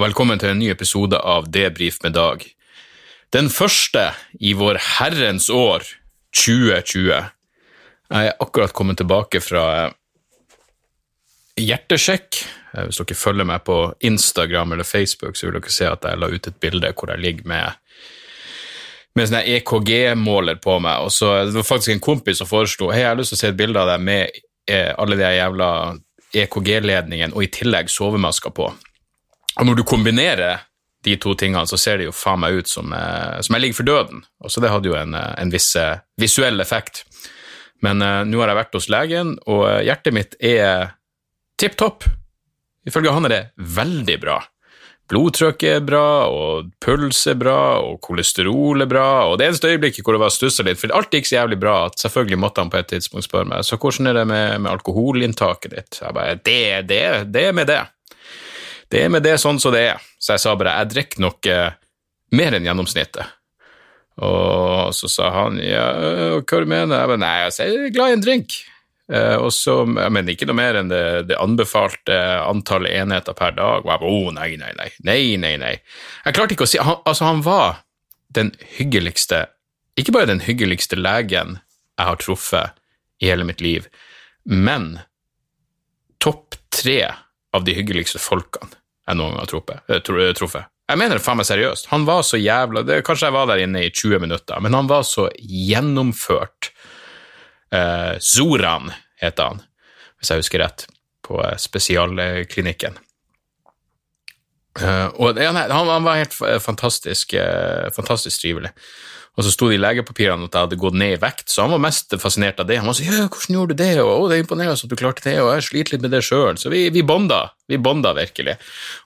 Og velkommen til en ny episode av Debrif med Dag. Den første i vår herrens år 2020. Jeg er akkurat kommet tilbake fra eh, hjertesjekk. Eh, Hvis dere følger meg på Instagram eller Facebook, så vil dere se at jeg la ut et bilde hvor jeg ligger med med sånne EKG-måler på meg, og så det var faktisk en kompis som foreslo hei, jeg har lyst til å se et bilde av deg med eh, alle de jævla EKG-ledningene og i tillegg sovemasker på. Og når du kombinerer de to tingene, så ser det jo faen meg ut som, eh, som jeg ligger for døden. Og så det hadde jo en, eh, en viss eh, visuell effekt. Men eh, nå har jeg vært hos legen, og hjertet mitt er tipp topp. Ifølge han er det veldig bra. Blodtrykket er bra, og puls er bra, og kolesterol er bra, og det eneste øyeblikket hvor det var stussa litt, for alt gikk så jævlig bra at selvfølgelig måtte han på et tidspunkt spørre meg så hvordan er det med, med alkoholinntaket ditt. Jeg bare det, det, det er med det. Det er med det sånn som det er. Så jeg sa bare jeg drikker nok eh, mer enn gjennomsnittet. Og så sa han ja, hva du mener jeg? bare, Nei, jeg er glad i en drink. Eh, og så, Men ikke noe mer enn det, det anbefalte antallet enheter per dag. Og jeg bare, oh, nei, nei, nei, nei, nei, nei. Jeg klarte ikke å si, han, altså han var den hyggeligste, ikke bare den hyggeligste legen jeg har truffet i hele mitt liv, men topp tre av de hyggeligste folkene jeg noen gang har truffet. eh, truffet. Jeg mener det faen meg seriøst. Han var så jævla det, Kanskje jeg var der inne i 20 minutter, men han var så gjennomført. Eh, Zoran heter han, hvis jeg husker rett, på eh, spesialklinikken. Eh, og ja, han, han var helt fantastisk, eh, fantastisk trivelig. Og så sto det i legepapirene at jeg hadde gått ned i vekt, så han var mest fascinert av det. Han var sånn ja, hvordan gjorde du det? Og, å, det er imponerende at du klarte det, og jeg sliter litt med det sjøl. Så vi, vi bonda, vi bonda virkelig.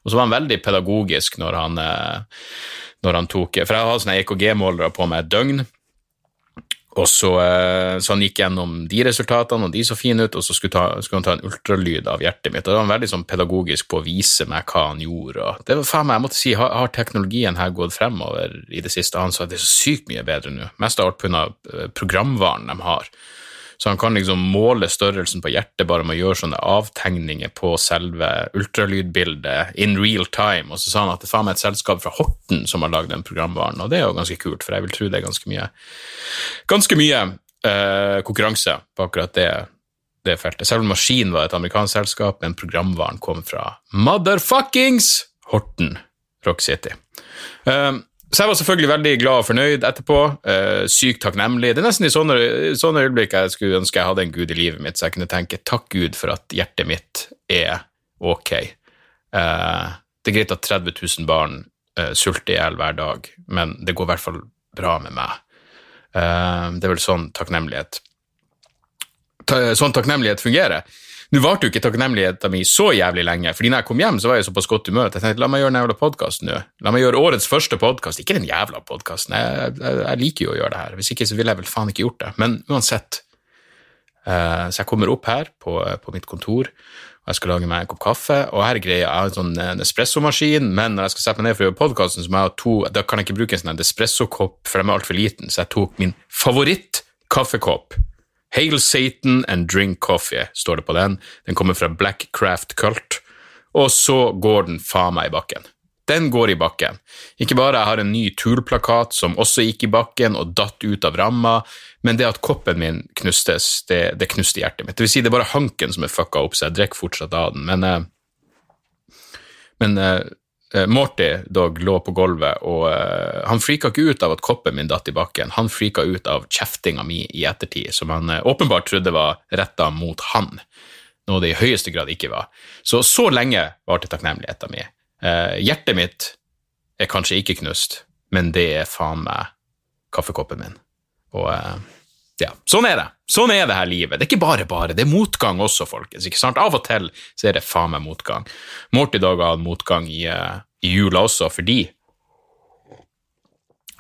Og så var han veldig pedagogisk når han, eh, når han tok For jeg har sånne EKG-målere på meg et døgn. Og så, eh, så han gikk gjennom de resultatene, og de så fine ut, og så skulle, ta, skulle han ta en ultralyd av hjertet mitt. Og da var han veldig sånn pedagogisk på å vise meg hva han gjorde. Det var faen meg, jeg måtte si, har, har teknologien her gått fremover i det siste? Han sa at det er så sykt mye bedre nå. Mest av alt pga. programvaren de har. Så han kan liksom måle størrelsen på hjertet bare med å gjøre sånne avtegninger på selve ultralydbildet in real time. Og så sa han at det faen meg et selskap fra Horten som har lagd den programvaren, og det er jo ganske kult, for jeg vil tro det er ganske mye, ganske mye eh, konkurranse på akkurat det, det feltet. Selv om Maskin var et amerikansk selskap, men programvaren kom fra motherfuckings Horten Rock City. Um, så jeg var selvfølgelig veldig glad og fornøyd etterpå. Uh, sykt takknemlig. Det er nesten i sånne, sånne øyeblikk jeg skulle ønske jeg hadde en gud i livet mitt, så jeg kunne tenke takk Gud for at hjertet mitt er ok. Uh, det er greit at 30 000 barn uh, sulter i hjel hver dag, men det går i hvert fall bra med meg. Det er vel sånn takknemlighet ta, sånn takknemlighet fungerer. Nå varte jo ikke takknemligheten min så jævlig lenge, fordi når jeg kom hjem, så var jeg såpass godt humør at jeg tenkte la meg gjøre den jævla podkasten nå. La meg gjøre årets første podkast, ikke den jævla podkasten. Jeg, jeg, jeg liker jo å gjøre det her, hvis ikke så ville jeg vel faen ikke gjort det. Men uansett, eh, så jeg kommer opp her på, på mitt kontor, og jeg skal lage meg en kopp kaffe, og her er greia, jeg en sånn en espressomaskin, men når jeg skal sette meg ned for å gjøre podkasten, da kan jeg ikke bruke en sånn espressokopp, for de er altfor liten, så jeg tok min favoritt-kaffekopp. Hail Satan and drink coffee, står det på den. Den kommer fra Black Craft Cult. Og så går den faen meg i bakken. Den går i bakken. Ikke bare jeg har en ny Tool-plakat som også gikk i bakken og datt ut av ramma, men det at koppen min knustes, det, det knuste hjertet mitt. Det vil si, det er bare hanken som er fucka opp, så jeg drikker fortsatt av den. Men, eh, men eh, Morty dog lå på gulvet, og uh, han frika ikke ut av at koppen min datt i bakken. Han frika ut av kjeftinga mi i ettertid, som han uh, åpenbart trodde var retta mot han, noe det i høyeste grad ikke var. Så så lenge varte takknemligheten min. Uh, hjertet mitt er kanskje ikke knust, men det er faen meg kaffekoppen min. Og eh, ja, sånn er det. Sånn er det her livet. Det er ikke bare bare, det er motgang også, folkens. ikke sant? Av og til så er det faen meg motgang. Morty Dog hatt motgang i, eh, i jula også, fordi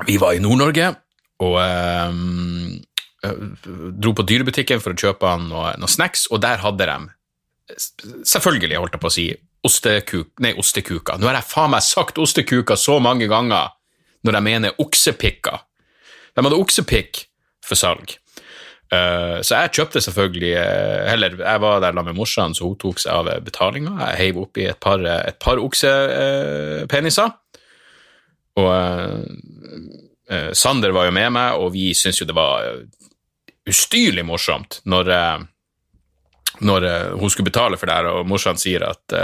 vi var i Nord-Norge og eh, dro på dyrebutikken for å kjøpe han noe, noe snacks, og der hadde de selvfølgelig, holdt jeg på å si, ostekuk, nei, ostekuka. Nå har jeg faen meg sagt ostekuka så mange ganger når jeg mener oksepikker. De hadde oksepikk for salg. Uh, så jeg kjøpte selvfølgelig uh, Heller, jeg var der sammen med morsan, så hun tok seg av betalinga. Jeg heiv oppi et par, et par oksepeniser. Og Sander var jo med meg, og vi syntes jo det var ustyrlig morsomt når, når hun skulle betale for det her, og morsan sier at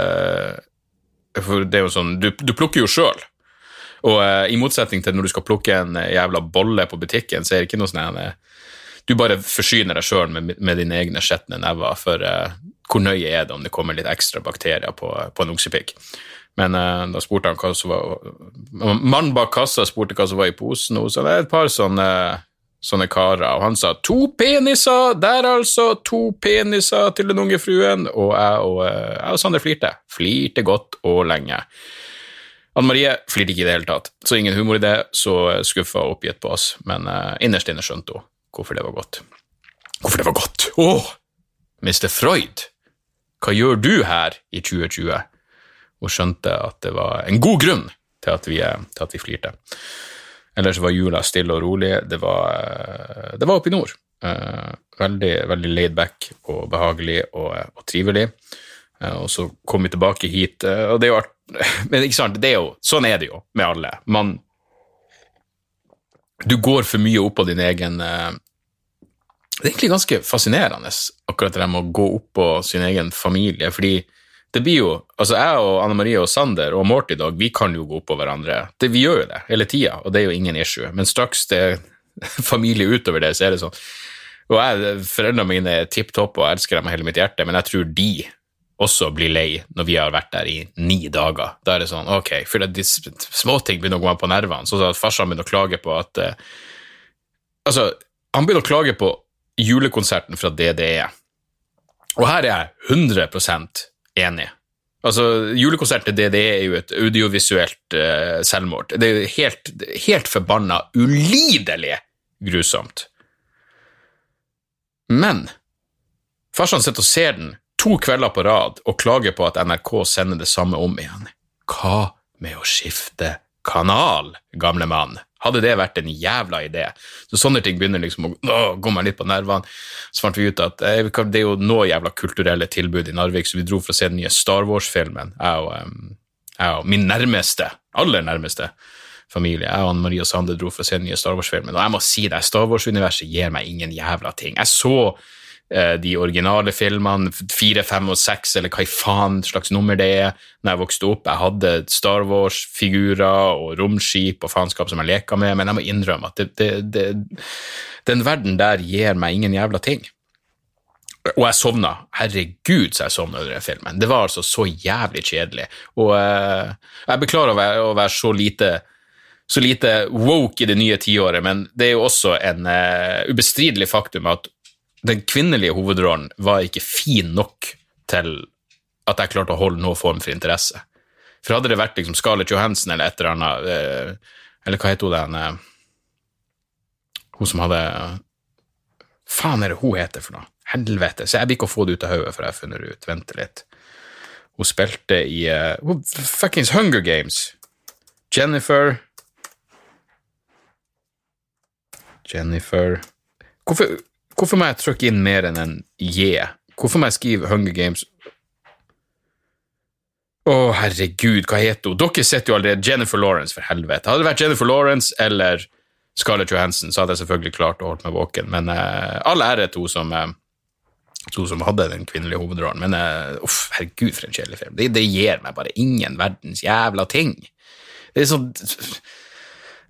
For det er jo sånn Du, du plukker jo sjøl. Og i motsetning til når du skal plukke en jævla bolle på butikken, så er det ikke noe sånn du bare forsyner deg sjøl med, med, dine egne skjetne never, for uh, hvor nøye er det om det kommer litt ekstra bakterier på, på en oksepikk? Men uh, da spurte han hva som var Mannen bak kassa spurte hva som var i posen, og så det er et par sånne, sånne karer, og han sa 'to peniser', der altså, to peniser til den unge fruen, og jeg og, uh, jeg og Sander flirte. Flirte godt og lenge. Anne Marie flirte ikke i det hele tatt, så ingen humor i det, så skuffa og oppgitt på oss, men uh, innerst inne skjønte hun hvorfor det var godt. Hvorfor det var godt? Å, Mr. Freud, hva gjør du her i 2020? Og skjønte at det var en god grunn til at vi, til at vi flirte. Ellers var jula stille og rolig. Det var, det var oppe i nord. Eh, veldig, veldig laid back og behagelig og, og trivelig. Eh, og så kom vi tilbake hit, eh, og det er jo art... Men ikke sant, det er jo, sånn er det jo med alle. Man du går for mye opp på din egen eh, Det er egentlig ganske fascinerende, akkurat det med å gå opp på sin egen familie, fordi det blir jo Altså, jeg og Anne Marie og Sander og Morty Dog, vi kan jo gå opp på hverandre. Det, vi gjør jo det hele tida, og det er jo ingen issue. Men straks det er familie utover det, så er det sånn. Og jeg, foreldrene mine er tipp topp og elsker dem med hele mitt hjerte, men jeg tror de også blir lei når vi har vært der i ni dager. Da er det sånn, ok, for de småting begynner å gå meg på nervene. Sånn at farsan begynner å klage på at uh, Altså, han begynner å klage på julekonserten fra DDE. Og her er jeg 100% enig. Altså, Julekonserten til DDE er jo et audiovisuelt uh, selvmord. Det er helt, helt forbanna ulidelig grusomt. Men farsan sitter og ser den to kvelder på rad og klager på at NRK sender det samme om igjen. Hva med å skifte kanal, gamle mann? Hadde det vært en jævla idé? Så Sånne ting begynner liksom å, gå meg litt på nervene. Så fant vi ut at eh, det er jo noe jævla kulturelle tilbud i Narvik, så vi dro for å se den nye Star Wars-filmen, jeg og, um, jeg og min nærmeste, aller nærmeste familie. Jeg og Anne Marie og Sande dro for å se den nye Star Wars-filmen, og jeg må si det, Star Wars-universet gir meg ingen jævla ting. Jeg så de originale filmene, fire, fem og seks, eller hva i faen slags nummer det er, når jeg vokste opp. Jeg hadde Star Wars-figurer og romskip og faenskap som jeg leka med, men jeg må innrømme at det, det, det, den verden der gir meg ingen jævla ting. Og jeg sovna. Herregud, så jeg sovna under den filmen. Det var altså så jævlig kjedelig. Og uh, jeg beklager å være, å være så lite så lite woke i det nye tiåret, men det er jo også en uh, ubestridelig faktum at den kvinnelige hovedrollen var ikke fin nok til at jeg klarte å holde noen form for interesse. For hadde det vært liksom Scarlett Johansen eller et eller annet eh, Eller hva het hun den eh, Hun som hadde Faen er det hun heter for noe? Helvete. Så jeg blir ikke å få det ut av hodet før jeg har funnet det ut. Vente litt. Hun spilte i uh, fuckings Hunger Games. Jennifer Jennifer Hvorfor Hvorfor må jeg trykke inn mer enn en J? Hvorfor må jeg skrive Hunger Games Å, oh, herregud, hva heter hun? Dere sitter jo allerede Jennifer Lawrence, for helvete. Hadde det vært Jennifer Lawrence eller Scarlett Johansson, så hadde jeg selvfølgelig klart å holde meg våken, men uh, all ære til hun som, uh, som hadde den kvinnelige hovedrollen. Men uh, uff, herregud, for en kjedelig film. Det, det, gir meg bare ingen verdens jævla ting. Det er sånn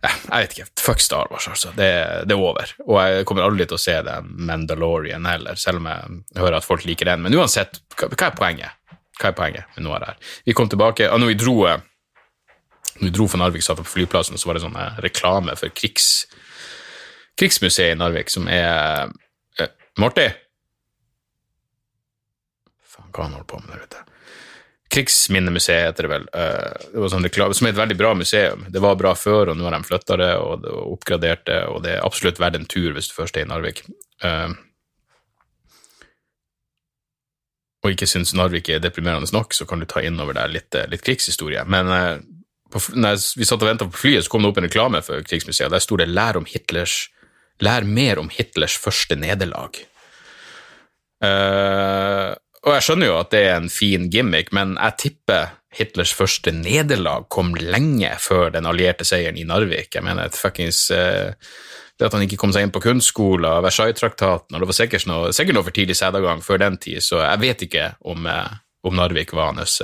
jeg vet ikke. Fuck Star Wars, altså. Det, det, er over. Og jeg kommer aldri til å se den Mandalorian heller, selv om jeg hører at folk liker den. Men uansett, hva, er poenget? Hva er poenget med noe av det her? Vi kom tilbake, og når vi dro når vi dro fra Narvik, satt på flyplassen, så var det sånn eh, reklame for krigs, krigsmuseet i Narvik, som er eh, Morty? Faen, hva han holder på med der ute? Krigsminnemuseet heter det vel. Eh, det var sånn reklame, som er et veldig bra museum. Det var bra før, og nå har de flytta det og, oppgradert det, og det er absolutt verdt en tur hvis du først er i Narvik. Uh, og ikke syns Narvik er deprimerende nok, så kan du ta inn over deg litt, eh, litt krigshistorie. Men på, når vi satt og venta på flyet, så kom det opp en reklame for Krigsmuseet. Der sto det 'Lær om Hitlers lær mer om Hitlers første nederlag. Uh, og jeg skjønner jo at det er en fin gimmick, men jeg tipper Hitlers første nederlag kom lenge før den allierte seieren i Narvik. Jeg mener, et fuckings uh, det at han ikke kom seg inn på kunstskolen, Versailles-traktaten og Det var sikkert noe, sikkert noe for tidlig sædavgang før den tid, så jeg vet ikke om, uh, om Narvik var hans,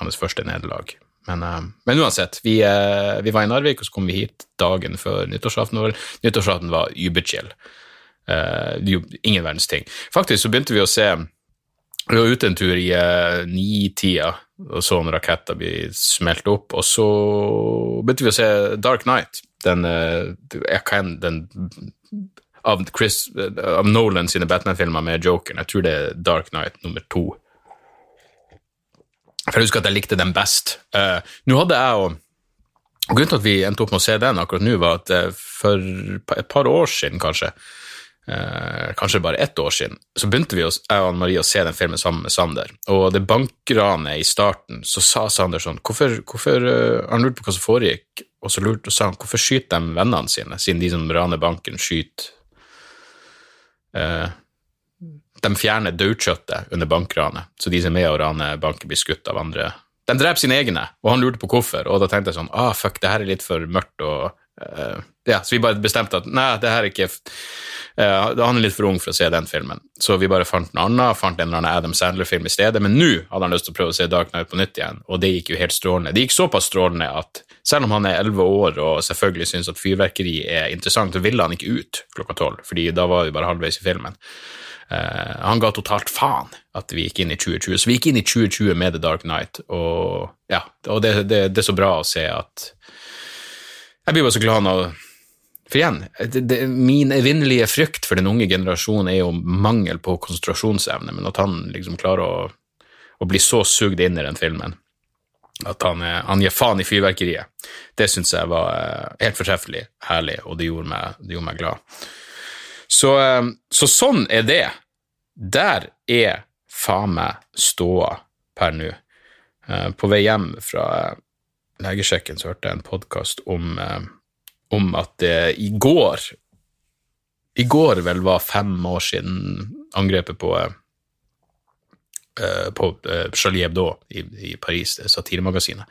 hans første nederlag. Men, men, uansett, vi, vi, var i Narvik, og så kom vi hit dagen før nyttårsaften. Nyttårsaften var überchill. Uh, ingen verdens ting. Faktisk så begynte vi å se Vi var ute en tur i eh, ni-tida og så en rakett bli smelt opp, og så begynte vi å se Dark Night, den, uh, den av, Chris, av Nolan sine Batman-filmer med Jokeren. Jeg tror det er Dark Night nummer to. For jeg husker at jeg likte den best. Uh, nå hadde jeg og Grunnen til at vi endte opp med å se den akkurat nå, var at for et par år siden, kanskje, eh, kanskje bare ett år siden, så begynte vi, jeg og Marie å se den filmen sammen med Sander. Og det bankranet i starten, så sa Sander sånn Hvorfor, hvorfor uh, Han lurte på hva som foregikk, og så lurte, og sa han hvorfor skyter de vennene sine, siden de som raner banken, skyter eh, De fjerner daukjøttet under bankranet, så de som er med og raner banken, blir skutt av andre. De dreper sine egne, og han lurte på hvorfor, og da tenkte jeg sånn ah, fuck, det her er litt for mørkt og ja, så vi bare bestemte at nei, det her er ikke uh, Han er litt for ung for å se den filmen. Så vi bare fant en annen, fant en eller annen Adam Sandler-film i stedet. Men nå hadde han lyst til å prøve å se Dark Knight på nytt igjen, og det gikk jo helt strålende. Det gikk såpass strålende at selv om han er elleve år og selvfølgelig syns at fyrverkeri er interessant, så ville han ikke ut klokka tolv, fordi da var vi bare halvveis i filmen. Uh, han ga totalt faen at vi gikk inn i 2020, så vi gikk inn i 2020 med The Dark Knight, og ja, og det, det, det er så bra å se at Jeg blir bare så glad når for igjen, det, det, min evinnelige frykt for den unge generasjonen er jo mangel på konsentrasjonsevne, men at han liksom klarer å, å bli så sugd inn i den filmen at han, han gir faen i fyrverkeriet, det syns jeg var uh, helt fortreffelig herlig, og det gjorde meg, det gjorde meg glad. Så, uh, så, sånn er det. Der er faen meg ståa per nå. Uh, på vei hjem fra legesjekken så hørte jeg en podkast om om at det i går I går vel var fem år siden angrepet på uh, på uh, Charlie Hebdo i, Paris, det satiremagasinet.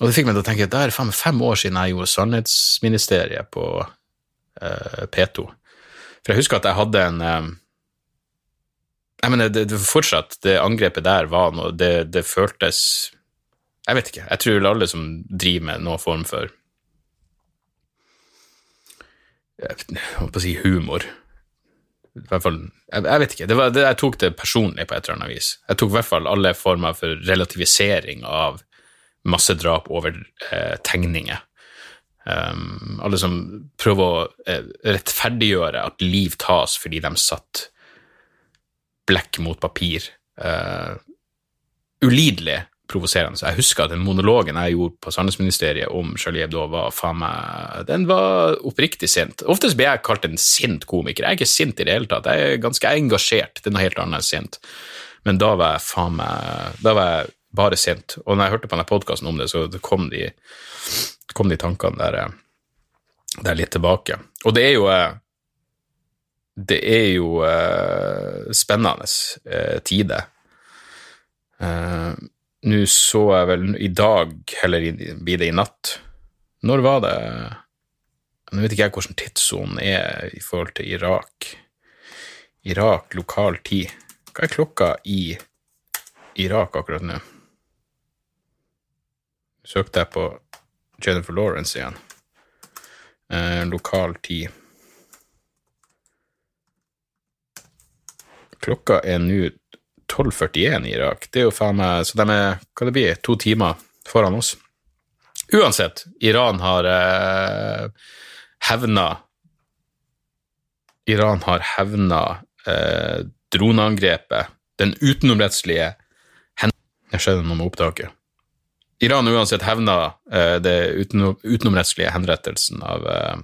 Og det fikk meg til å tenke at det er fem, fem år siden jeg gjorde Sannhetsministeriet på uh, P2. For jeg husker at jeg hadde en jeg mener, det, det, fortsatt, det angrepet der var noe det, det føltes Jeg vet ikke. Jeg tror alle som driver med noen form for jeg holdt på å si humor. I hvert fall, jeg, jeg vet ikke. Det var, det, jeg tok det personlig på et eller annet vis. Jeg tok i hvert fall alle former for relativisering av massedrap over eh, tegninger. Um, alle som prøver å eh, rettferdiggjøre at liv tas fordi de satt blekk mot papir. Uh, ulidelig provoserende. Jeg husker at den monologen jeg gjorde på Sandnesministeriet om Charlie Hebdo, var faen meg Den var oppriktig sint. Oftest blir jeg kalt en sint komiker. Jeg er ikke sint i det hele tatt. Jeg er ganske engasjert. Det er noe helt annet enn sint. Men da var jeg faen meg Da var jeg bare sint. Og når jeg hørte på denne podkasten om det, så kom de, kom de tankene der, der, litt tilbake. Og det er jo Det er jo uh, spennende tider. Nå så jeg vel i dag, eller blir det i natt Når var det Nå vet ikke jeg hvordan tidssonen er i forhold til Irak. Irak lokal tid. Hva er klokka i Irak akkurat nå? Søkte jeg på Jennifer Lawrence igjen. Eh, lokal tid. Klokka er nå 12.41 i Irak. Det er jo faen meg Så de er hva det blir, to timer foran oss. Uansett, Iran har eh, hevna Iran har hevna eh, droneangrepet, den utenomrettslige. Jeg skjønner noe med opptaket. Iran uansett hevna eh, det utenom, utenomrettslige henrettelsen av, eh,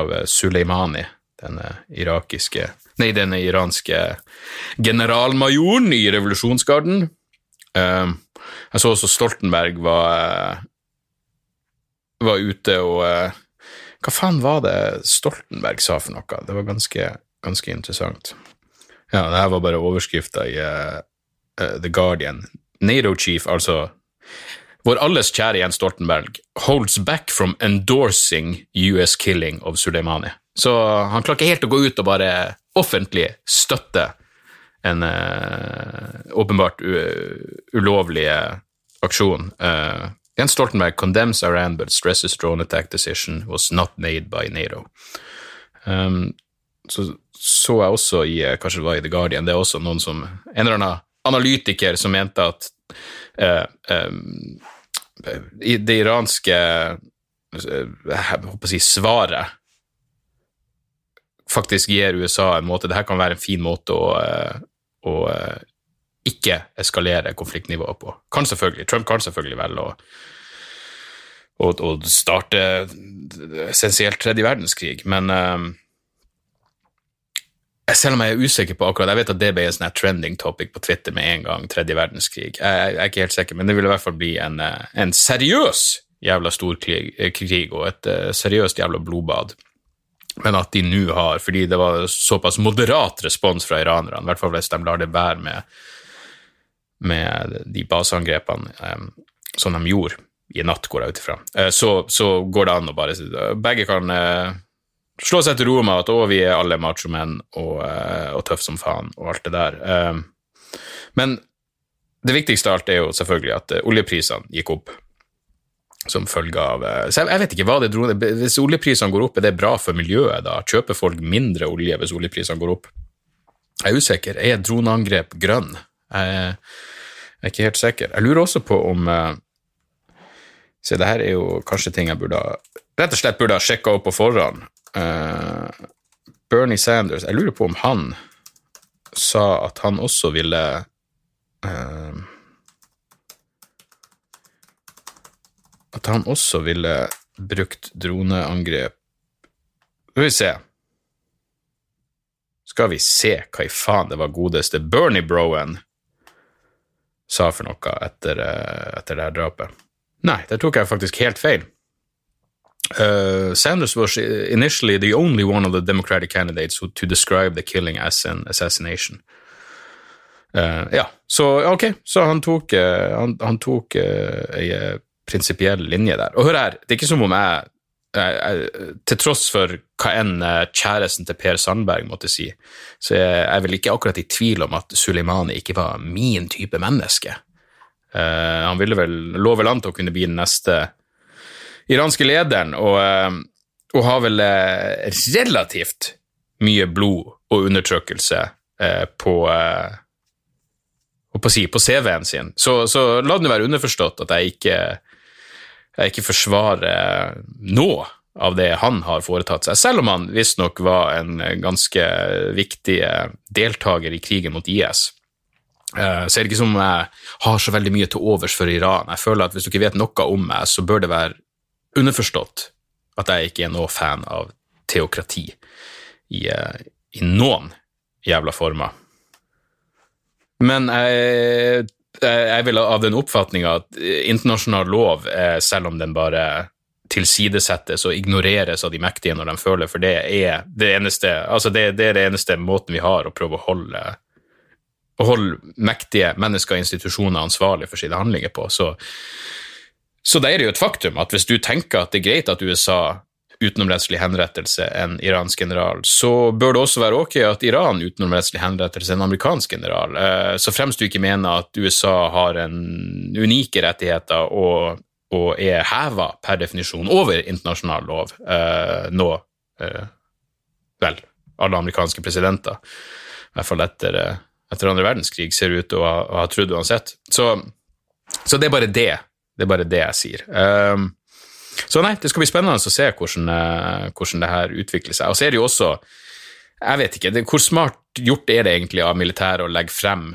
av Suleimani, den irakiske Nei, den iranske generalmajoren i revolusjonsgarden. Uh, jeg så også Stoltenberg var, var ute og uh, Hva faen var det Stoltenberg sa for noe? Det var ganske, ganske interessant. Ja, det her var bare overskrifta i uh, The Guardian. NATO chief, altså vår alles kjære Jens Stoltenberg, holds back from endorsing US killing of Suleimani. Så han klarer ikke helt å gå ut og bare offentlig støtte en uh, åpenbart ulovlig aksjon. Jens Stoltenberg condemns Iran but stresses drone attack decision was not made by NATO. Um, så så jeg også i kanskje det var i The Guardian, det er også noen som En eller annen analytiker som mente at uh, um, det iranske jeg håper å si svaret faktisk gir USA en måte Dette kan være en fin måte å, å ikke eskalere konfliktnivået på. Kan selvfølgelig, Trump kan selvfølgelig velge å, å, å starte essensielt tredje verdenskrig, men um, selv om jeg er usikker på akkurat Jeg vet at det ble en sånn trending topic på Twitter med en gang, tredje verdenskrig. Jeg, jeg, er ikke helt sikker, men det vil i hvert fall bli en, eh, en seriøs jævla stor krig, eh, krig og et uh, seriøst jævla blodbad. Men at de nå har, fordi det var såpass moderat respons fra iranerne, i hvert fall hvis de lar det bære med med de baseangrepene um, som de gjorde i natt, går jeg ut ifra, uh, så, så, går det an å bare Begge kan uh, slå seg til ro med at å, vi er alle machomenn og, uh, og tøffe som faen og alt det der. Men det viktigste av alt er jo selvfølgelig at oljeprisene gikk opp som følge av Så jeg, jeg vet ikke hva det dro Hvis oljeprisene går opp, er det bra for miljøet da? Kjøper folk mindre olje hvis oljeprisene går opp? Jeg er usikker. Er droneangrep grønn? Jeg, jeg er ikke helt sikker. Jeg lurer også på om uh, Se, det her er jo kanskje ting jeg burde rett og slett burde ha sjekka opp på forhånd. Uh, Bernie Sanders Jeg lurer på om han sa at han også ville uh, At han også ville brukt droneangrep Skal vi se Skal vi se hva i faen det var godeste Bernie Broen sa for noe etter, eh, etter det her drapet. Nei, det tok jeg faktisk helt feil. Uh, Sanders was initially the only one of the Democratic candidates who, to describe the killing as an assassination. Uh, ja, så ok, så han tok, uh, han, han tok ei prinsipiell linje der. Og hør her, det er ikke som om jeg til tross for hva enn eh, kjæresten til Per Sandberg måtte si, så er jeg vel ikke akkurat i tvil om at Suleimani ikke var min type menneske. Uh, han ville vel, lå vel an til å kunne bli den neste iranske lederen, og, uh, og har vel relativt mye blod og undertrykkelse på på, si, på CV-en sin. Så, så la det være underforstått at jeg ikke jeg ikke forsvarer noe av det han har foretatt seg, selv om han visstnok var en ganske viktig deltaker i krigen mot IS. Eh, så er det ikke som om jeg har så veldig mye til overs for Iran. Jeg føler at hvis du ikke vet noe om meg, så bør det være underforstått at jeg ikke er noe fan av teokrati i, eh, i noen jævla former. Men jeg jeg vil av den oppfatninga at internasjonal lov, selv om den bare tilsidesettes og ignoreres av de mektige når de føler, for det er det eneste, altså det, det er det eneste måten vi har å prøve å holde, å holde mektige mennesker og institusjoner ansvarlig for sine handlinger på. Så, så det er jo et faktum at hvis du tenker at det er greit at USA utenomrettslig henrettelse en iransk general, så bør det også være ok at Iran utenomrettslig henrettelse en amerikansk general, eh, så fremst du ikke mener at USA har en unike rettigheter og, og er heva per definisjon over internasjonal lov eh, nå, eh, vel, alle amerikanske presidenter, i hvert fall etter, etter andre verdenskrig, ser ut til å ha trodd uansett. Så, så, det er bare det. Det er bare det jeg sier. Um, så nei, det skal bli spennende å se hvordan, eh, hvordan det her utvikler seg. Og så er det jo også Jeg vet ikke, det, hvor smart gjort er det egentlig av militæret å legge frem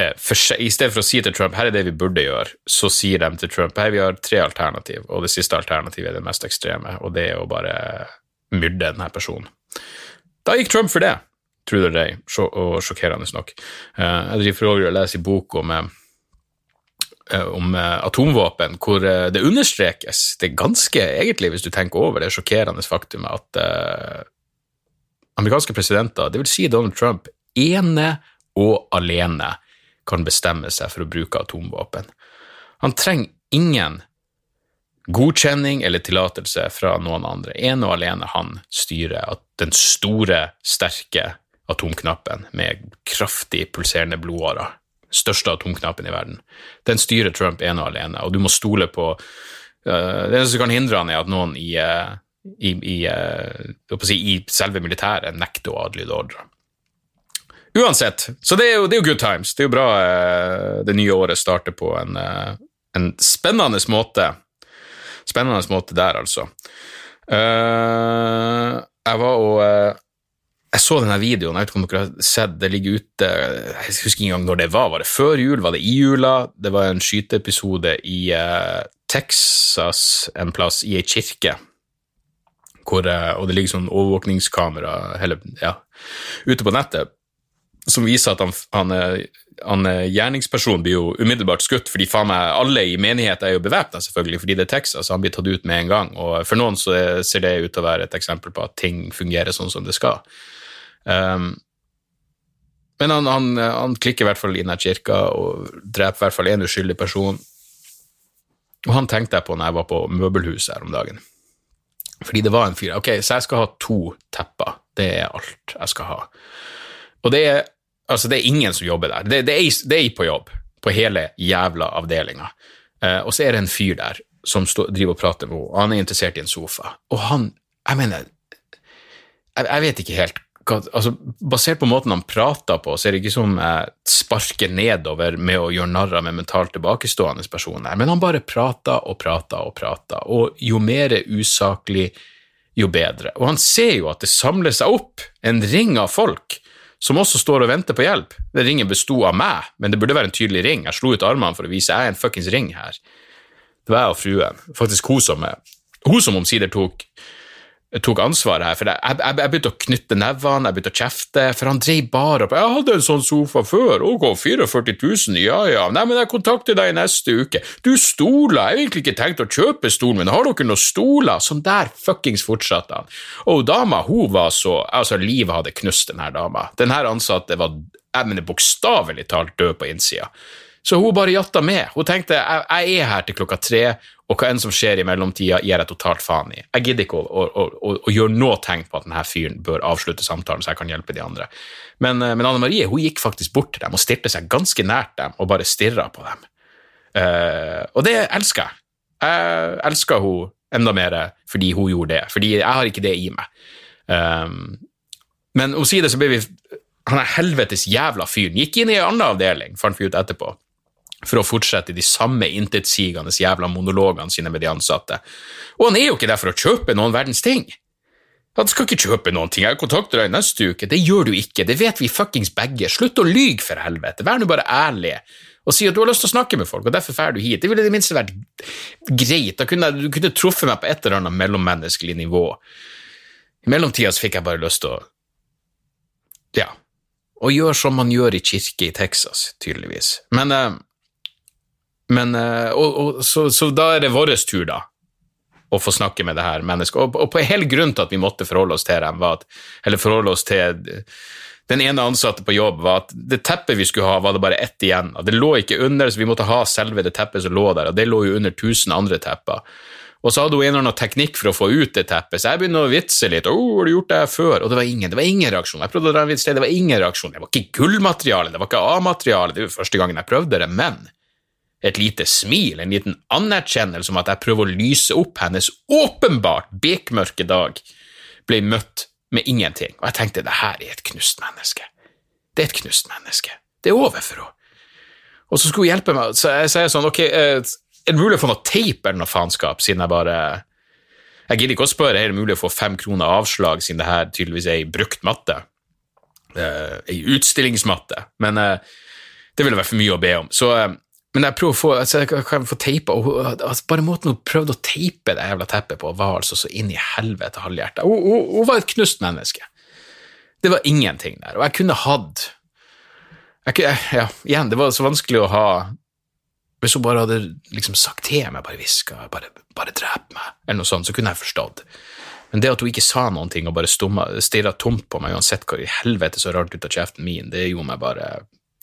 eh, for, I stedet for å si til Trump her er det vi burde gjøre, så sier de til Trump her vi har tre alternativ, og det siste alternativet er det mest ekstreme, og det er å bare myrde denne personen. Da gikk Trump for det, tror eller og sjokkerende nok. Eh, jeg driver for og leser i bok om om atomvåpen, hvor det understrekes Det er ganske, egentlig, hvis du tenker over det sjokkerende faktumet at uh, amerikanske presidenter, dvs. Si Donald Trump, ene og alene kan bestemme seg for å bruke atomvåpen. Han trenger ingen godkjenning eller tillatelse fra noen andre. Ene og alene han styrer den store, sterke atomknappen med kraftig pulserende blodårer, største atomknappen i verden, den styrer Trump ene og alene, og du må stole på uh, Det eneste som kan hindre han, er at noen i, uh, i, i, uh, si, i selve militæret nekter å adlyde ordre. Uansett, så det er, jo, det er, jo, good times. Det er jo bra det nye året starter på en, en spennende måte. Spennende måte der, altså. Jeg var og Jeg så denne videoen, jeg vet ikke om dere har sett, det ligger ute Jeg husker ikke engang når det var. Var det før jul? Var det i jula? Det var en skyteepisode i uh, Texas en plass, i ei kirke. Hvor, og det ligger sånn overvåkningskamera hele, ja, ute på nettet som viser at han, han han eh, gjerningspersonen blir jo umiddelbart skutt, fordi faen meg alle i menigheten er jo bevæpna, selvfølgelig, fordi det er Texas, han blir tatt ut med en gang. Og for noen så ser det ut til å være et eksempel på at ting fungerer sånn som det skal. Um, men han, han, han, klikker i hvert fall inn i kirka og dreper i hvert fall én uskyldig person. Og han tenkte jeg på når jeg var på møbelhuset her om dagen. Fordi det var en fyr Ok, så jeg skal ha to tepper. Det er alt jeg skal ha. Og det er Altså, det er ingen som jobber der. Det, det, er, det er på jobb på hele jævla avdelinga. Uh, og så er det en fyr der som stå, driver og prater med henne, og han er interessert i en sofa. Og han Jeg mener Jeg, jeg vet ikke helt altså, Basert på måten han prater på, så er det ikke som jeg sparker nedover med å gjøre narr av en mentalt tilbakestående person her, men han bare prater og prater og prater, og jo mer usaklig, jo bedre. Og han ser jo at det samler seg opp en ring av folk som også står og venter på hjelp. Den ringen besto av meg, men det burde være en tydelig ring. Jeg slo ut armene for å vise jeg er en fuckings ring her. Det var jeg og fruen. Faktisk hun som, hun som omsider tok tok ansvaret her. For jeg, jeg, jeg, begynte å knytte nevene, jeg begynte å kjefte, for han drev bare opp 'Jeg hadde en sånn sofa før, ok, 44 000, ja ja, nei, men jeg kontakter deg neste uke'. 'Du stoler, jeg har egentlig ikke tenkt å kjøpe stol, men har dere noen stoler?' Sånn der fuckings fortsatte han. Og dama, hun var så Altså, livet hadde knust den her dama. Den her ansatte var jeg mener bokstavelig talt død på innsida. Så hun bare jatta med. Hun tenkte jeg, jeg er her til klokka tre, og hva enn som skjer i mellomtida, gir jeg totalt faen i. Jeg gidder ikke å, å, å, å, gjøre noe tegn på at denne fyren bør avslutte samtalen, så jeg kan hjelpe de andre. Men, eh, men Anne Marie hun gikk faktisk bort til dem og stilte seg ganske nært dem og bare stirra på dem. Uh, og det elsker jeg. Jeg elsker hun enda mer fordi hun gjorde det, fordi jeg har ikke det i meg. Um, men omsider så ble vi Han er helvetes jævla fyren gikk inn i en annen avdeling, fant vi ut etterpå for å fortsette de samme intetsigende jævla monologene sine med de ansatte. Og han er jo ikke der for å kjøpe noen verdens ting. Han skal ikke kjøpe noen ting, jeg kontakter deg neste uke. Det gjør du ikke, det vet vi fuckings begge. Slutt å lyge, for helvete. Vær nå bare ærlig og si at du har lyst til å snakke med folk, og derfor drar du hit. Det ville i det minste vært greit. Da kunne du kunne truffet meg på et eller annet mellommenneskelig nivå. I mellomtida så fikk jeg bare lyst til å ja, å gjøre som man gjør i kirke i Texas, tydeligvis. Men uh, men, eh, og, og, så, så, da er det vår tur, da, å få snakke med det her mennesket. Og, og på hele grunn til at vi måtte forholde oss til dem, var at, eller forholde oss til den ene ansatte på jobb, var at det teppet vi skulle ha, var det bare ett igjen. Det lå ikke under, så vi måtte ha selve det teppet som lå der, og det lå jo under tusen andre tepper. Og så hadde hun en eller annen teknikk for å få ut det teppet, så jeg begynte å vitse litt. oh, har du gjort det her før?' Og det var ingen, det var ingen reaksjon. Jeg prøvde å dra en vits til, det var ingen reaksjon. Det var ikke gullmateriale, det var ikke A-materiale, det var første gangen jeg prøvde det, men et lite smil, en liten anerkjennelse om at jeg prøver å lyse opp hennes åpenbart bekmørke dag, ble møtt med ingenting, og jeg tenkte det her er et knust menneske. Det er et knust menneske. Det er over for henne. Og så skulle hun hjelpe meg, så jeg sier sånn, ok, eh, er det mulig å få noe teip eller noe faenskap, siden jeg bare Jeg gidder ikke å spørre, er det mulig å få fem kroner avslag, siden det her tydeligvis er ei brukt matte? Ei utstillingsmatte. Men uh, det ville være for mye å be om. Så men jeg prøver å få, altså, jeg kan få teipa altså, Bare måten hun prøvde å teipe det jævla teppet på, var altså så inn i helvete halvhjerta. Hun, hun, hun, var et knust menneske. Det var ingenting der. Og jeg kunne hatt ja, Igjen, det var så vanskelig å ha Hvis hun bare hadde liksom sagt til meg, bare hviska, bare, bare drep meg, eller noe sånt, så kunne jeg forstått. Men det at hun ikke sa noen ting og bare stirra tomt på meg uansett hva i helvete så rart ut av kjeften min, det gjorde meg bare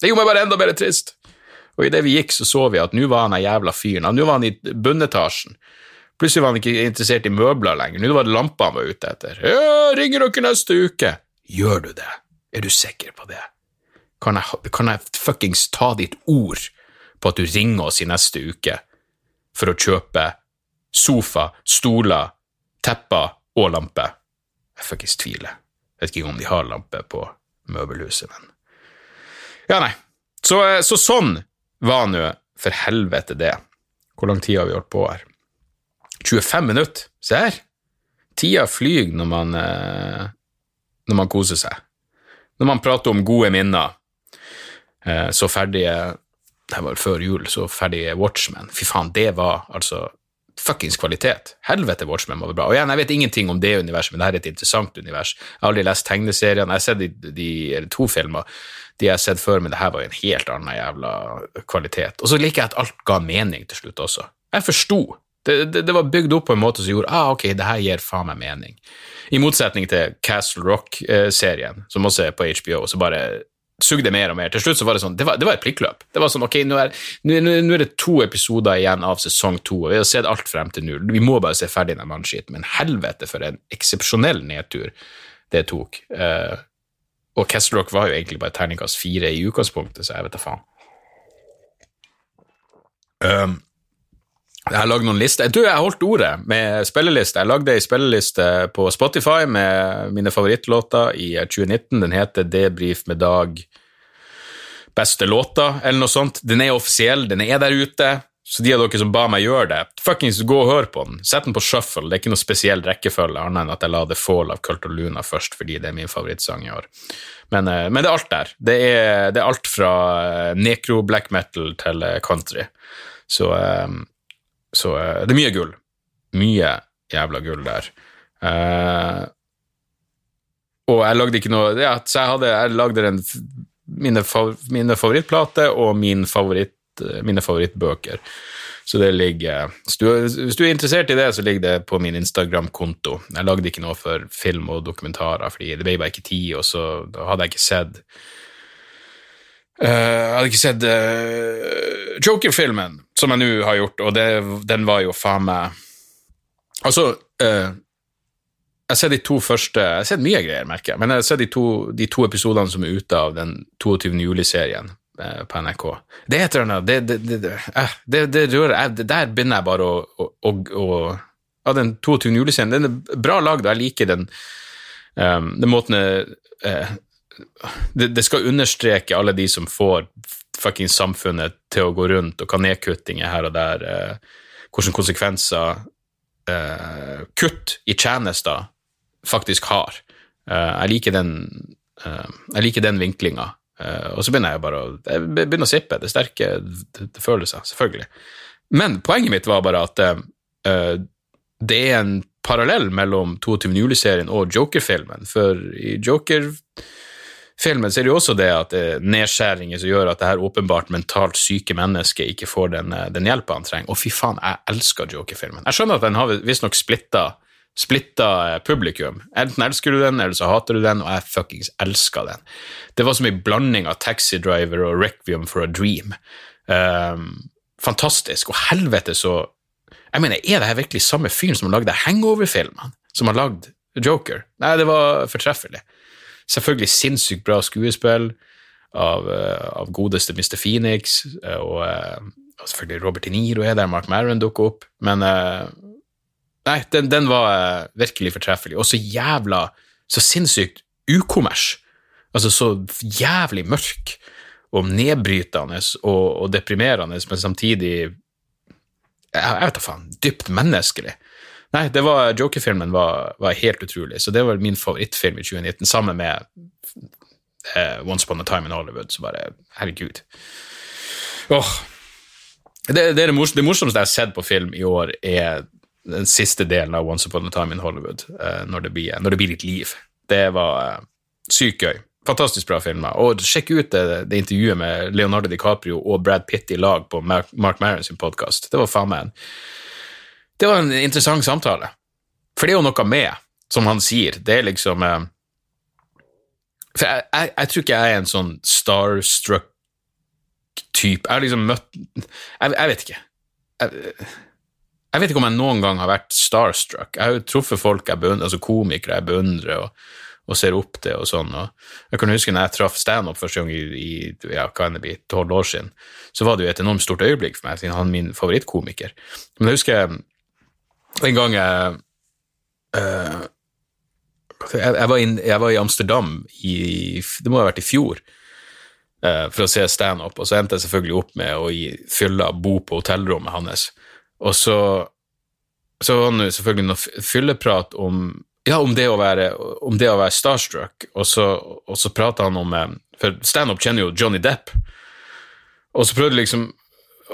det gjorde meg bare enda mer trist. Og idet vi gikk, så så vi at nå var han den jævla fyren. Nå var han i bunnetasjen. Plutselig var han ikke interessert i møbler lenger. Nå var det lamper han var ute etter. Ja, ringer dere neste uke? Gjør du det? Er du sikker på det? Kan jeg, kan jeg fuckings ta ditt ord på at du ringer oss i neste uke for å kjøpe sofa, stoler, tepper og lampe? Jeg fuckings tviler. Jeg vet ikke om de har lampe på møbelhuset, men Ja, nei. Så, så sånn var nå for helvete det. Hvor lang tid har vi holdt på her? 25 minutter. Se her. Tida flyr når man, eh, når man koser seg. Når man prater om gode minner. Eh, så ferdige Det var før jul, så ferdige Watchmen. Fy faen, det var altså fuckings kvalitet. Helvete, Watchmen var bra. Og igjen, jeg vet ingenting om det universet, men det her er et interessant univers. Jeg har aldri lest tegneseriene. Jeg har sett de, de to filmer de jeg har sett før, men det her var jo en helt annen jævla kvalitet. Og så liker jeg at alt ga mening til slutt også. Jeg forsto. Det, det, det, var bygd opp på en måte som gjorde ah, ok, det her gir faen meg mening. I motsetning til Castle Rock-serien, som også er på HBO, så bare sugde mer og mer. Til slutt så var det sånn, det var, det var et plikkløp. Det var sånn, ok, nå er, nå, nå er, det to episoder igjen av sesong to, og vi har sett alt frem til nå. Vi må bare se ferdig den mannskiten, men helvete for en eksepsjonell nedtur det tok. Uh, og Castle Rock var jo egentlig bare terningkast fire i utgangspunktet, så jeg vet da faen. Um, jeg har lagd noen lister. Du, jeg holdt ordet med spilleliste. Jeg lagde ei spilleliste på Spotify med mine favorittlåter i 2019. Den heter Debrif med Dag beste låter, eller noe sånt. Den er offisiell, den er der ute. Så de av dere som ba meg gjøre det, fuckings gå og hør på den. Sett den på shuffle. Det er ikke noe spesiell rekkefølge, annet enn at jeg la The Fall av Cult of Luna først, fordi det er min favorittsang i år. Men, eh, men det er alt der. Det er, det er alt fra eh, necro black metal til eh, country. Så, så det er mye gull. Mye jævla gull der. Og jeg lagde ikke noe ja, Så jeg, hadde, jeg lagde en, mine, mine favorittplater og min favoritt Mine favorittbøker. Så det ligger hvis du, hvis du, er interessert i det, så ligger det på min Instagram-konto. Jeg lagde ikke noe for film og dokumentarer, fordi det ble bare ikke tid, og så hadde jeg ikke sett uh, Jeg hadde ikke sett uh, Joker-filmen, som jeg nå har gjort, og det, den var jo faen meg Altså uh, jeg sett de to første Jeg har sett mye greier, merker jeg, men jeg sett de to, de to episodene som er ute av den 22. juli-serien. Eh, på NRK. Det er et eller annet Det, det, det, eh, det, det rører Der begynner jeg bare å, å, å, Ja, den 22. julescenen, den er bra lagd, og jeg liker den, um, den måten uh, det, skal understreke alle de som får fuckings samfunnet til å gå rundt, og hva nedkuttinger her og der, uh, hvilke konsekvenser uh, kutt i tjenester faktisk har. jeg liker den, jeg liker den vinklinga. Uh, og så begynner jeg bare å jeg begynner å sippe. Det er sterke følelser, selvfølgelig. Men poenget mitt var bare at uh, det er en parallell mellom 22. juli-serien og Joker-filmen. For i Joker-filmen er det jo også det at det er nedskjæringer som gjør at det her åpenbart mentalt syke mennesket ikke får den, den hjelpa han trenger. Og fy faen, jeg elsker Joker-filmen. Jeg skjønner at den har visstnok splitta splitta publikum. Enten elsker du den, eller så hater du den, og jeg fuckings elska den. Det var som en blanding av Taxi Driver og Requiem for a Dream. Um, fantastisk. Og helvete så Jeg mener, er det her virkelig samme fyren som har lagd Hangover-filmene? Som har lagd Joker? Nei, det var fortreffelig. Selvfølgelig sinnssykt bra skuespill av, uh, av godeste Mr. Phoenix, uh, og, uh, og, selvfølgelig Robert De Niro er der, Mark Maron dukker opp, men Nei, den, den var uh, virkelig fortreffelig. Og så jævla Så sinnssykt ukommers. Altså så jævlig mørk og nedbrytende og, og deprimerende, men samtidig Jeg, jeg vet da faen. Dypt menneskelig. Nei, det var Joker-filmen var, var, helt utrolig, så det var min favorittfilm i 2019, sammen med uh, Once Upon a Time in Hollywood. Så bare Herregud. Åh. Det, det, det, det morsomste jeg har sett på film i år, er den siste delen av Once Upon a Time in Hollywood, uh, når, det blir, når, det blir, litt liv. Det var uh, sykt gøy. Fantastisk bra filmer. Og sjekk ut det, det intervjuet med Leonardo DiCaprio og Brad Pitt i lag på Mark, Mark Maron sin podkast. Det var faen meg en Det var en interessant samtale. For det er jo noe med, som han sier, det er liksom eh, For jeg, jeg, jeg tror ikke jeg er en sånn starstruck type. Jeg har liksom møtt Jeg, jeg vet ikke. Jeg, jeg vet ikke om jeg noen gang har vært starstruck. Jeg har jo truffet folk jeg beundrer, altså komikere jeg beundrer og, og, ser opp til og sånn. Og jeg kan huske når jeg traff standup første gang i, i ja, år siden, så var det jo et enormt stort øyeblikk for meg, siden han er min favorittkomiker. Men jeg husker en gang jeg uh, jeg, jeg, var in, jeg, var i Amsterdam i Det må ha vært i fjor uh, for å se standup, og så endte jeg selvfølgelig opp med å fylle bo på hotellrommet hans. Og så, så var det selvfølgelig noe fylleprat om ja, om det å være, om det å være starstruck, og så, og så prata han om eh, For standup kjenner jo Johnny Depp, og så prøvde liksom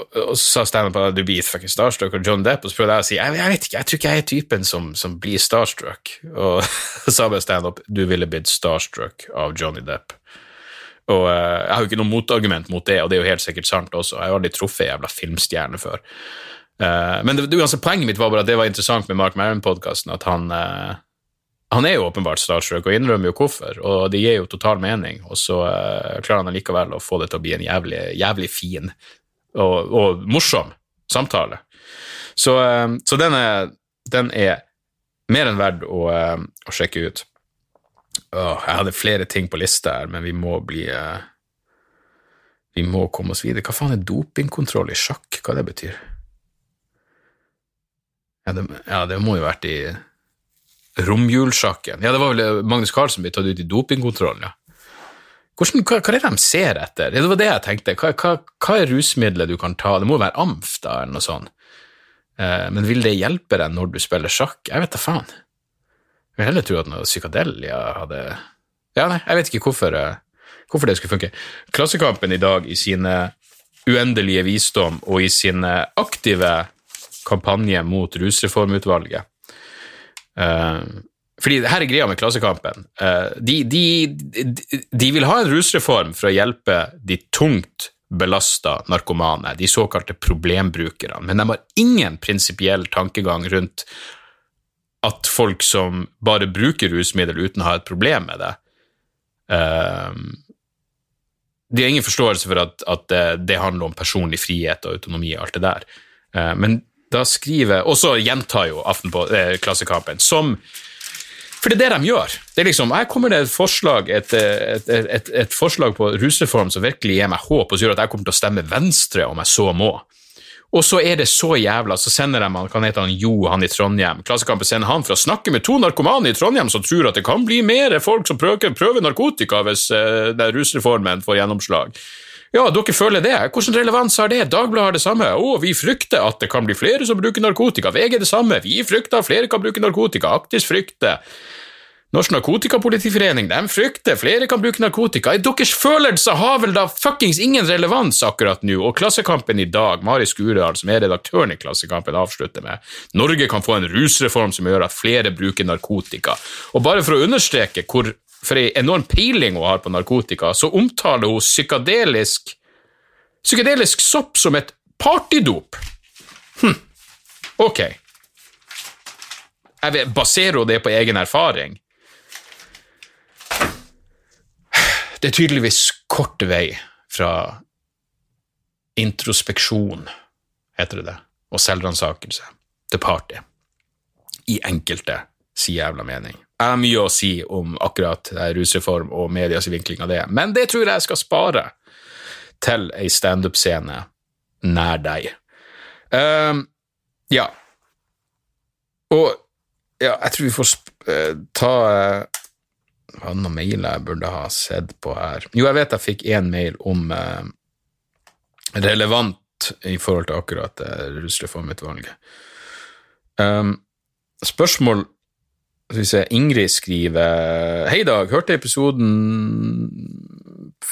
og så sa standup at du blir fucking starstruck av John Depp, og så prøvde jeg å si jeg, jeg vet ikke, jeg tror ikke jeg er typen som, som blir starstruck. Og så sa bare standup du ville blitt starstruck av Johnny Depp. Og uh, jeg har jo ikke noe motargument mot det, og det er jo helt sikkert sant også. Jeg har aldri truffet ei jævla filmstjerne før. Uh, men det, altså, poenget mitt var bare at det var interessant med Mark Maron-podkasten, at han uh, han er jo åpenbart starstruck og innrømmer jo hvorfor, og det gir jo total mening. Og så uh, klarer han allikevel å få det til å bli en jævlig, jævlig fin og, og, morsom samtale. Så, så den, er, den, er, mer enn verdt å, å sjekke ut. Oh, jeg hadde flere ting på lista her, men vi må bli Vi må komme oss videre. Hva faen er dopingkontroll i sjakk? Hva det betyr? Ja, det, ja, det må jo ha vært i romjulsjakken. Ja, det var vel eh, Magnus Carlsen ble tatt ut i dopingkontrollen, ja. Hvordan, hva, hva, er det de ser etter? Det var det jeg tenkte. Hva, hva, hva er rusmiddelet du kan ta? Det må jo være amf, da, eller noe sånt. Eh, men vil det hjelpe deg når du spiller sjakk? Jeg vet da faen. Jeg vil heller tro at noe psykadelia hadde Ja, nei, jeg vet ikke hvorfor, eh, hvorfor det skulle funke. Klassekampen i dag, i sine uendelige visdom og i sine aktive kampanje mot rusreformutvalget, Uh, fordi her er greia med Klassekampen. Uh, de, de, de, vil ha en rusreform for å hjelpe de tungt belasta narkomane, de såkalte problembrukerne, men de har ingen prinsipiell tankegang rundt at folk som bare bruker rusmiddel uten å ha et problem med det uh, De har ingen forståelse for at, at det, handler om personlig frihet og autonomi og alt det der. men da skriver Og så gjentar jo Aftenpå, eh, Klassekampen som For det er det de gjør. Det er liksom, Her kommer det et forslag, et, et, et, et forslag på rusreform som virkelig gir meg håp, og som gjør at jeg kommer til å stemme Venstre om jeg så må. Og så er det så jævla, så sender de han, kan heter han, Jo, han i Trondheim. Klassekampen sender han for å snakke med to narkomane i Trondheim som tror at det kan bli mer folk som prøver, prøver narkotika hvis uh, rusreformen får gjennomslag. Ja, dere føler det. Hvilken relevans har det? Dagbladet har det samme. Å, vi frykter at det kan bli flere som bruker narkotika. VG det samme. Vi frykter at flere kan bruke narkotika. Aktis frykter. Norsk Narkotikapolitiforening, de frykter flere kan bruke narkotika. Deres følelser har vel da fuckings ingen relevans akkurat nå, og Klassekampen i dag, Mari Skurdal, som er redaktøren i Klassekampen, avslutter med Norge kan få en rusreform som gjør at flere bruker narkotika. Og bare for å understreke hvor for ei enorm peiling hun har på narkotika, så omtaler hun psykadelisk, psykadelisk sopp som et partydop. Hm, ok. Jeg vet, baserer hun det på egen erfaring? Det er tydeligvis kort vei fra introspeksjon, heter det det, og selvransakelse til party. I enkelte si jævla mening. Jeg har mye å si om akkurat rusreform og medias vinkling av det, men det tror jeg jeg skal spare til ei standup-scene nær deg. Um, ja. Og ja, jeg tror vi får uh, ta uh, Hva noen mailer jeg burde ha sett på her? Jo, jeg vet jeg fikk én mail om uh, relevant i forhold til akkurat uh, rusreformutvalget. Um, spørsmål skal vi se, Ingrid skriver Hei, Dag. Hørte episoden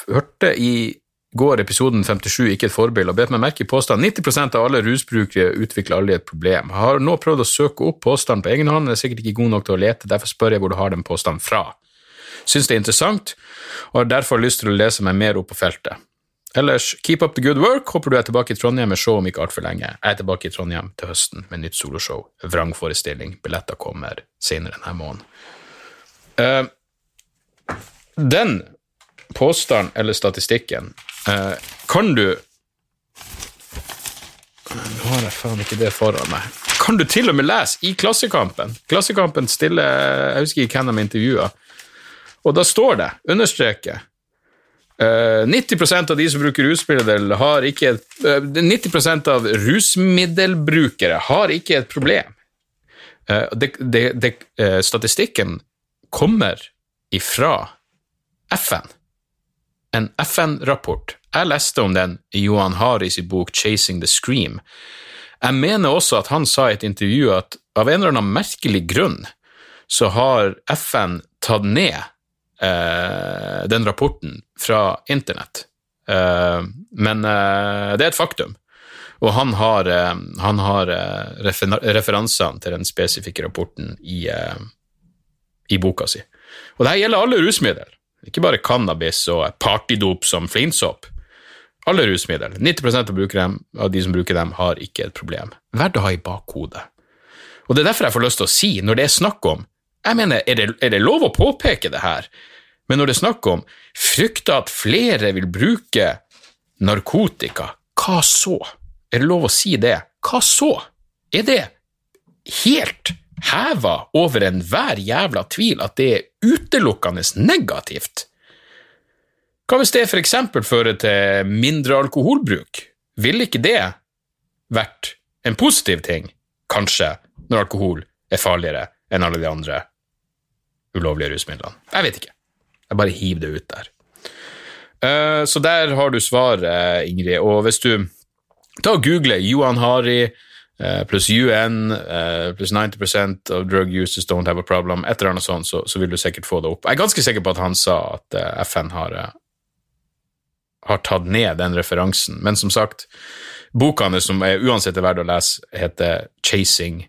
Hørte i går episoden 57 Ikke et forbilde, og bet meg merke i påstanden 90% av alle rusbrukere utvikler aldri et problem. Har nå prøvd å søke opp påstanden på egen hånd, men er sikkert ikke god nok til å lete, derfor spør jeg hvor du har den påstanden fra. Syns det er interessant, og har derfor lyst til å lese meg mer opp på feltet. Ellers, keep up the good work. Håper du er tilbake i Trondheim med show om ikke altfor lenge. Jeg er tilbake i Trondheim til høsten med nytt soloshow. Vrangforestilling. Billetter kommer senere denne måneden. Uh, den påstanden eller statistikken uh, kan du Nå har jeg faen ikke det foran meg. Kan du til og med lese i Klassekampen? Klassekampen stiller Jeg husker ikke hvem de intervjua. Og da står det, understreker 90% av de som bruker rusmiddel, har ikke et, uh, 90% av rusmiddelbrukere har ikke et problem. Uh, det, det, det, statistikken kommer ifra FN. En FN-rapport. Jeg leste om den i Johan Haris bok 'Chasing the Scream'. Jeg mener også at han sa i et intervju at av en eller annen merkelig grunn så har FN tatt ned eh, den rapporten fra internett. Eh, men eh, det er et faktum. Og han har, eh, han har referansene til den spesifikke rapporten i, i boka si. Og det her gjelder alle rusmidler, ikke bare cannabis og partydop som flintsopp. Alle rusmidler. 90 av, dem, av de som bruker dem, har ikke et problem. Verdt å ha i bakhodet. Og Det er derfor jeg får lyst til å si, når det er snakk om jeg mener, er det, er det lov å påpeke det her? Men når det er snakk om frykter at flere vil bruke narkotika, hva så? Er det lov å si det? Hva så? Er det helt heva over enhver jævla tvil at det er utelukkende negativt? Hva hvis det eksempel fører til mindre alkoholbruk? Ville ikke det vært en positiv ting, kanskje, når alkohol er farligere enn alle de andre ulovlige rusmidlene? Jeg vet ikke. Jeg bare hiver det ut der. Uh, så der har du svaret, Ingrid. Og hvis du ta og googler Johan Hari uh, pluss UN uh, pluss 90% of drug users don't have a problem, et eller annet sånt, så, så, vil du sikkert få det opp. Jeg er ganske sikker på at han sa at FN har, har tatt ned den referansen. Men som sagt, boka hans, som er uansett er verdt å lese, heter Chasing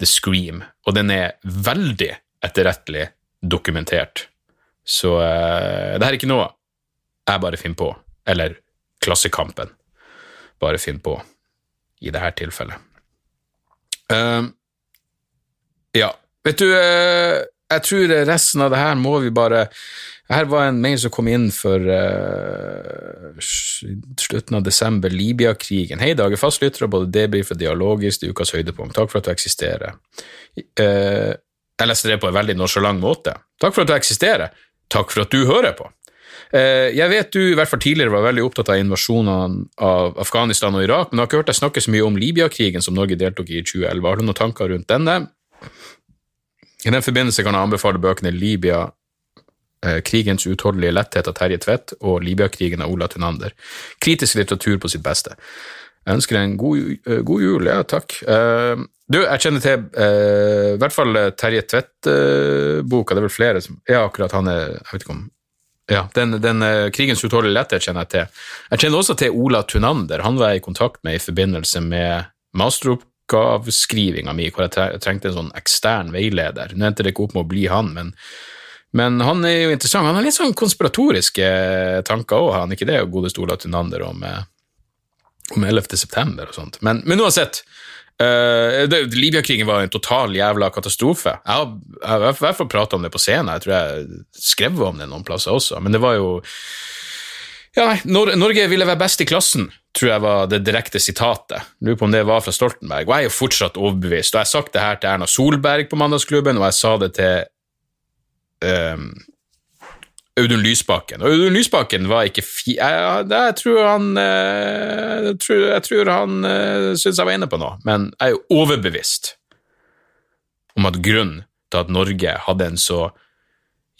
the Scream, og den er veldig etterrettelig dokumentert. Så uh, det her er ikke noe jeg bare finner på, eller Klassekampen bare finner på i det her tilfellet. Uh, ja, vet du, uh, jeg tror resten av det her må vi bare her var en mail som kom inn for slutten av desember, Libya-krigen. Hei, Dage fastlyttere både det blir og dialogisk i ukas høydepunkt. Takk for at du eksisterer. Uh, jeg leste det på en veldig nonsjalant måte. Takk for at du eksisterer. Takk for at du hører på. Eh, jeg vet du i hvert fall tidligere var veldig opptatt av invasjonene av Afghanistan og Irak, men har ikke hørt deg snakke så mye om Libya-krigen som Norge deltok i i 2011. Har du noen tanker rundt denne? I den forbindelse kan jeg anbefale bøkene Libya, eh, Krigens utholdelige letthet av Terje Tvedt og Libya-krigen av Ola Tunander. Kritisk litteratur på sitt beste. Jeg ønsker deg en god, uh, god, jul. Ja, takk. Du, jeg kjenner til uh, i hvert fall Terje Tvedt-boka. det er vel flere som Ja, akkurat han er Jeg vet ikke om ja, den, den Krigens utålelige letthet kjenner jeg til. Jeg kjenner også til Ola Tunander. Han var jeg i kontakt med i forbindelse med masteroppgaveskrivinga mi, hvor jeg trengte en sånn ekstern veileder. Nå endte det ikke opp med å bli han, men, men han er jo interessant. Han har litt sånn konspiratoriske tanker òg, han ikke det, godeste Ola Tunander, om om 11. september og sånt. Men, men uansett, uh, Libya-krigen var en total jævla katastrofe. Jeg har, jeg har i hvert fall prata om det på scenen, jeg tror jeg skrev om det noen plasser også, men det var jo ja, nei, Norge ville være best i klassen, tror jeg var det direkte sitatet. Lurer på om det var fra Stoltenberg. Og jeg er jo fortsatt overbevist. Og jeg har sagt det her til Erna Solberg på Mandagsklubben, og jeg sa det til um, Audun Lysbakken. Og Audun Lysbakken var ikke fi... Jeg, jeg, tror han eh, Jeg tror, jeg tror han uh, syntes jeg var inne på noe, men jeg er jo overbevist om at grunnen til at Norge hadde en så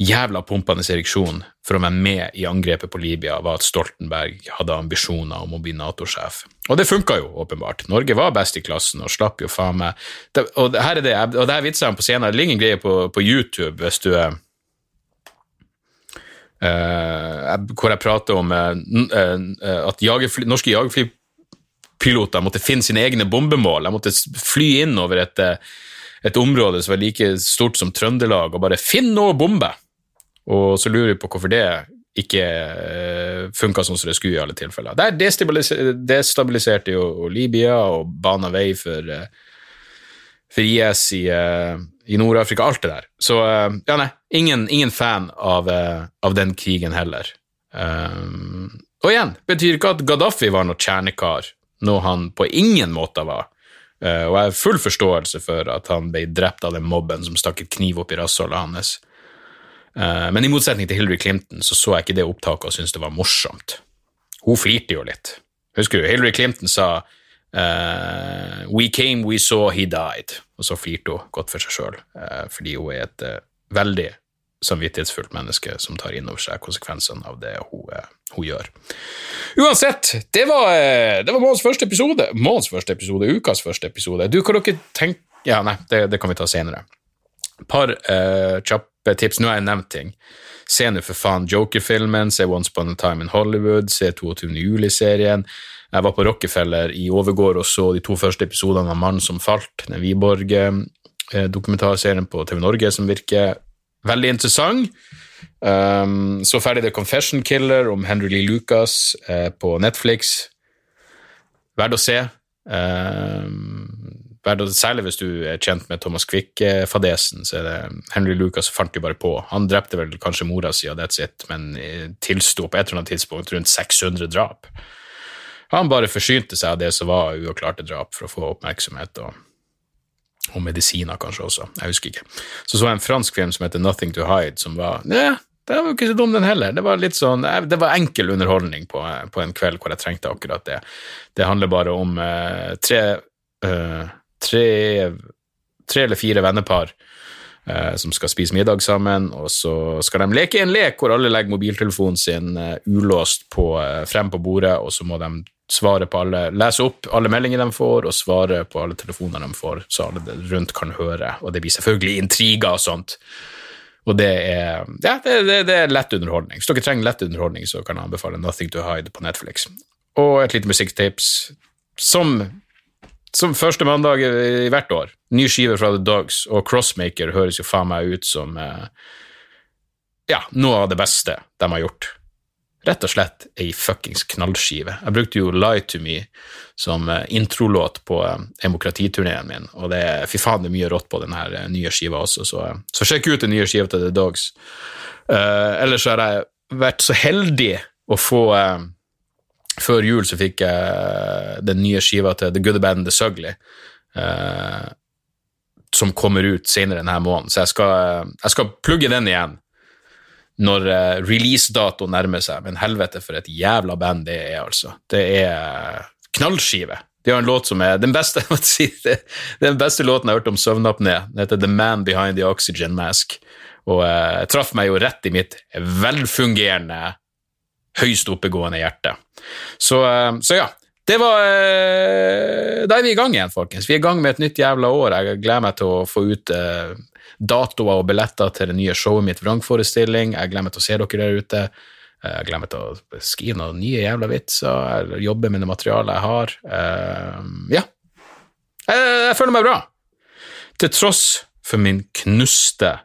jævla pumpende ereksjon for å være med i angrepet på Libya, var at Stoltenberg hadde ambisjoner om å bli Nato-sjef. Og det funka jo, åpenbart. Norge var best i klassen og slapp jo faen meg Og her er det, og det her vitser jeg på scenen. Det ligger en greie på, på YouTube hvis du Uh, hvor jeg prater om uh, uh, at jagerfly, norske jagerflypiloter måtte finne sine egne bombemål. De måtte fly inn over et, et, område som var like stort som Trøndelag, og bare finne noe bombe. Og så lurer vi på hvorfor det ikke funka sånn som det skulle i alle tilfeller. Der destabiliser destabiliserte jo Libya og bana vei for, for IS i, i Nord-Afrika, alt det der. Så ja, nei, ingen, ingen fan av, av, den krigen heller. og igjen, betyr ikke at Gaddafi var noe kjernekar, noe han på ingen måte var. og jeg har full forståelse for at han ble drept av den mobben som stakk et kniv opp i rassholdet hans. Uh, men i motsetning til Hillary Clinton så så jeg ikke det opptaket og syntes det var morsomt. Hun flirte jo litt. Husker du, Hillary Clinton sa uh, We came, we saw, he died. Og så flirte hun godt for seg sjøl, uh, eh, fordi hun er et uh, veldig samvittighetsfullt menneske som tar inn over seg konsekvensene av det hun, hun gjør. Uansett, det var, det var månedens første episode. Månedens første episode, ukas første episode. Du, kan dere tenke Ja, nei, det, det kan vi ta senere. Et par kjappe tips. Nå har jeg nevnt ting. Se nå for faen Joker-filmen, se Once Upon a Time in Hollywood, se 22. juli-serien. Jeg var på Rockefeller i overgård og så de to første episodene av Mannen som falt, den Wiborg-dokumentarserien på TV Norge som virker veldig interessant. Um, så ferdig The Confession Killer om Henry Lee Lucas uh, på Netflix. Verdt å se. Um, Særlig hvis du er kjent med Thomas Quick-fadesen, så er det Henry Lucas fant jo bare på. Han drepte vel kanskje mora si, og that's it, men tilsto på et eller annet tidspunkt rundt 600 drap. Han bare forsynte seg av det som var uavklarte drap, for å få oppmerksomhet og, og medisiner kanskje også. Jeg husker ikke. Så så jeg en fransk film som heter Nothing to Hide, som var ja, det var jo ikke så dum, den heller. Det var litt sånn, det var enkel underholdning på, på en kveld hvor jeg trengte akkurat det. Det handler bare om eh, tre eh, tre, tre eller fire vennepar eh, som skal spise middag sammen, og så skal de leke en lek hvor alle legger mobiltelefonen sin eh, ulåst på, eh, frem på bordet, og så må de svare på alle, lese opp alle meldinger de får, og svare på alle telefoner de får, så alle rundt kan høre. Og det blir selvfølgelig intriger og sånt. Og det er, ja, det, det, det er lett underholdning. Hvis dere trenger lett underholdning, så kan jeg anbefale Nothing to Hide på Netflix. Og et lite musikktips som som første mandag i hvert år. Ny skive fra The Dogs, og Crossmaker høres jo faen meg ut som eh, ja, noe av det beste de har gjort. Rett og slett ei fuckings knallskive. Jeg brukte jo Lie to Me som eh, introlåt på eh, demokratiturneen min, og det er fy faen det er mye rått på denne her nye skiva også, så, eh, så sjekk ut den nye skiva til The Dogs. Uh, ellers har jeg vært så heldig å få uh, før jul så fikk jeg den nye skiva til The Good Band The Sugly, Uh, som kommer ut senere denne måneden. Så jeg skal, jeg skal plugge den igjen når uh, releasedato nærmer seg. Men helvete, for et jævla band det er, altså. Det er knallskive. De har en låt som er den beste, si, det, den beste låten jeg har hørt om søvnapné. Den heter The Man Behind The Oxygen Mask. Og uh, traff meg jo rett i mitt velfungerende høyst oppegående hjerte. Så, uh, så, ja. Det var eh, Da er vi i gang igjen, folkens. Vi er i gang med et nytt jævla år. Jeg gleder meg til å få ut eh, datoer og billetter til det nye showet mitt, Vrangforestilling. Jeg gleder meg til å se dere der ute. Jeg gleder meg til å skrive noen nye jævla vitser, eller jobbe med det materialet jeg har. ja. Jeg, jeg føler meg bra. Til tross for min knuste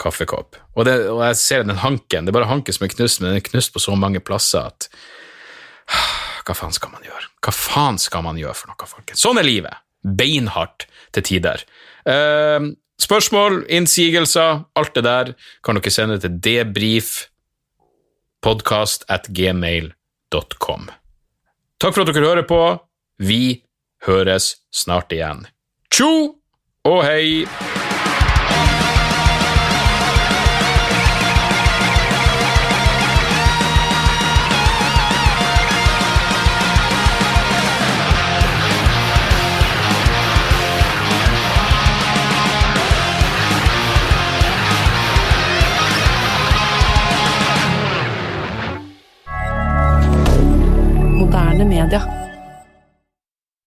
kaffekopp. Og, det, og, jeg ser den hanken, det er bare hanken som er knust, men den er knust på så mange plasser at Hva faen skal man gjøre? Hva faen skal man gjøre for noe, folkens? Sånn er livet. Beinhardt til tider. Uh, spørsmål, innsigelser, alt det der kan dere sende til debrief at gmail.com. Takk for at dere hører på. Vi høres snart igjen. Tjo og hei! D'accord.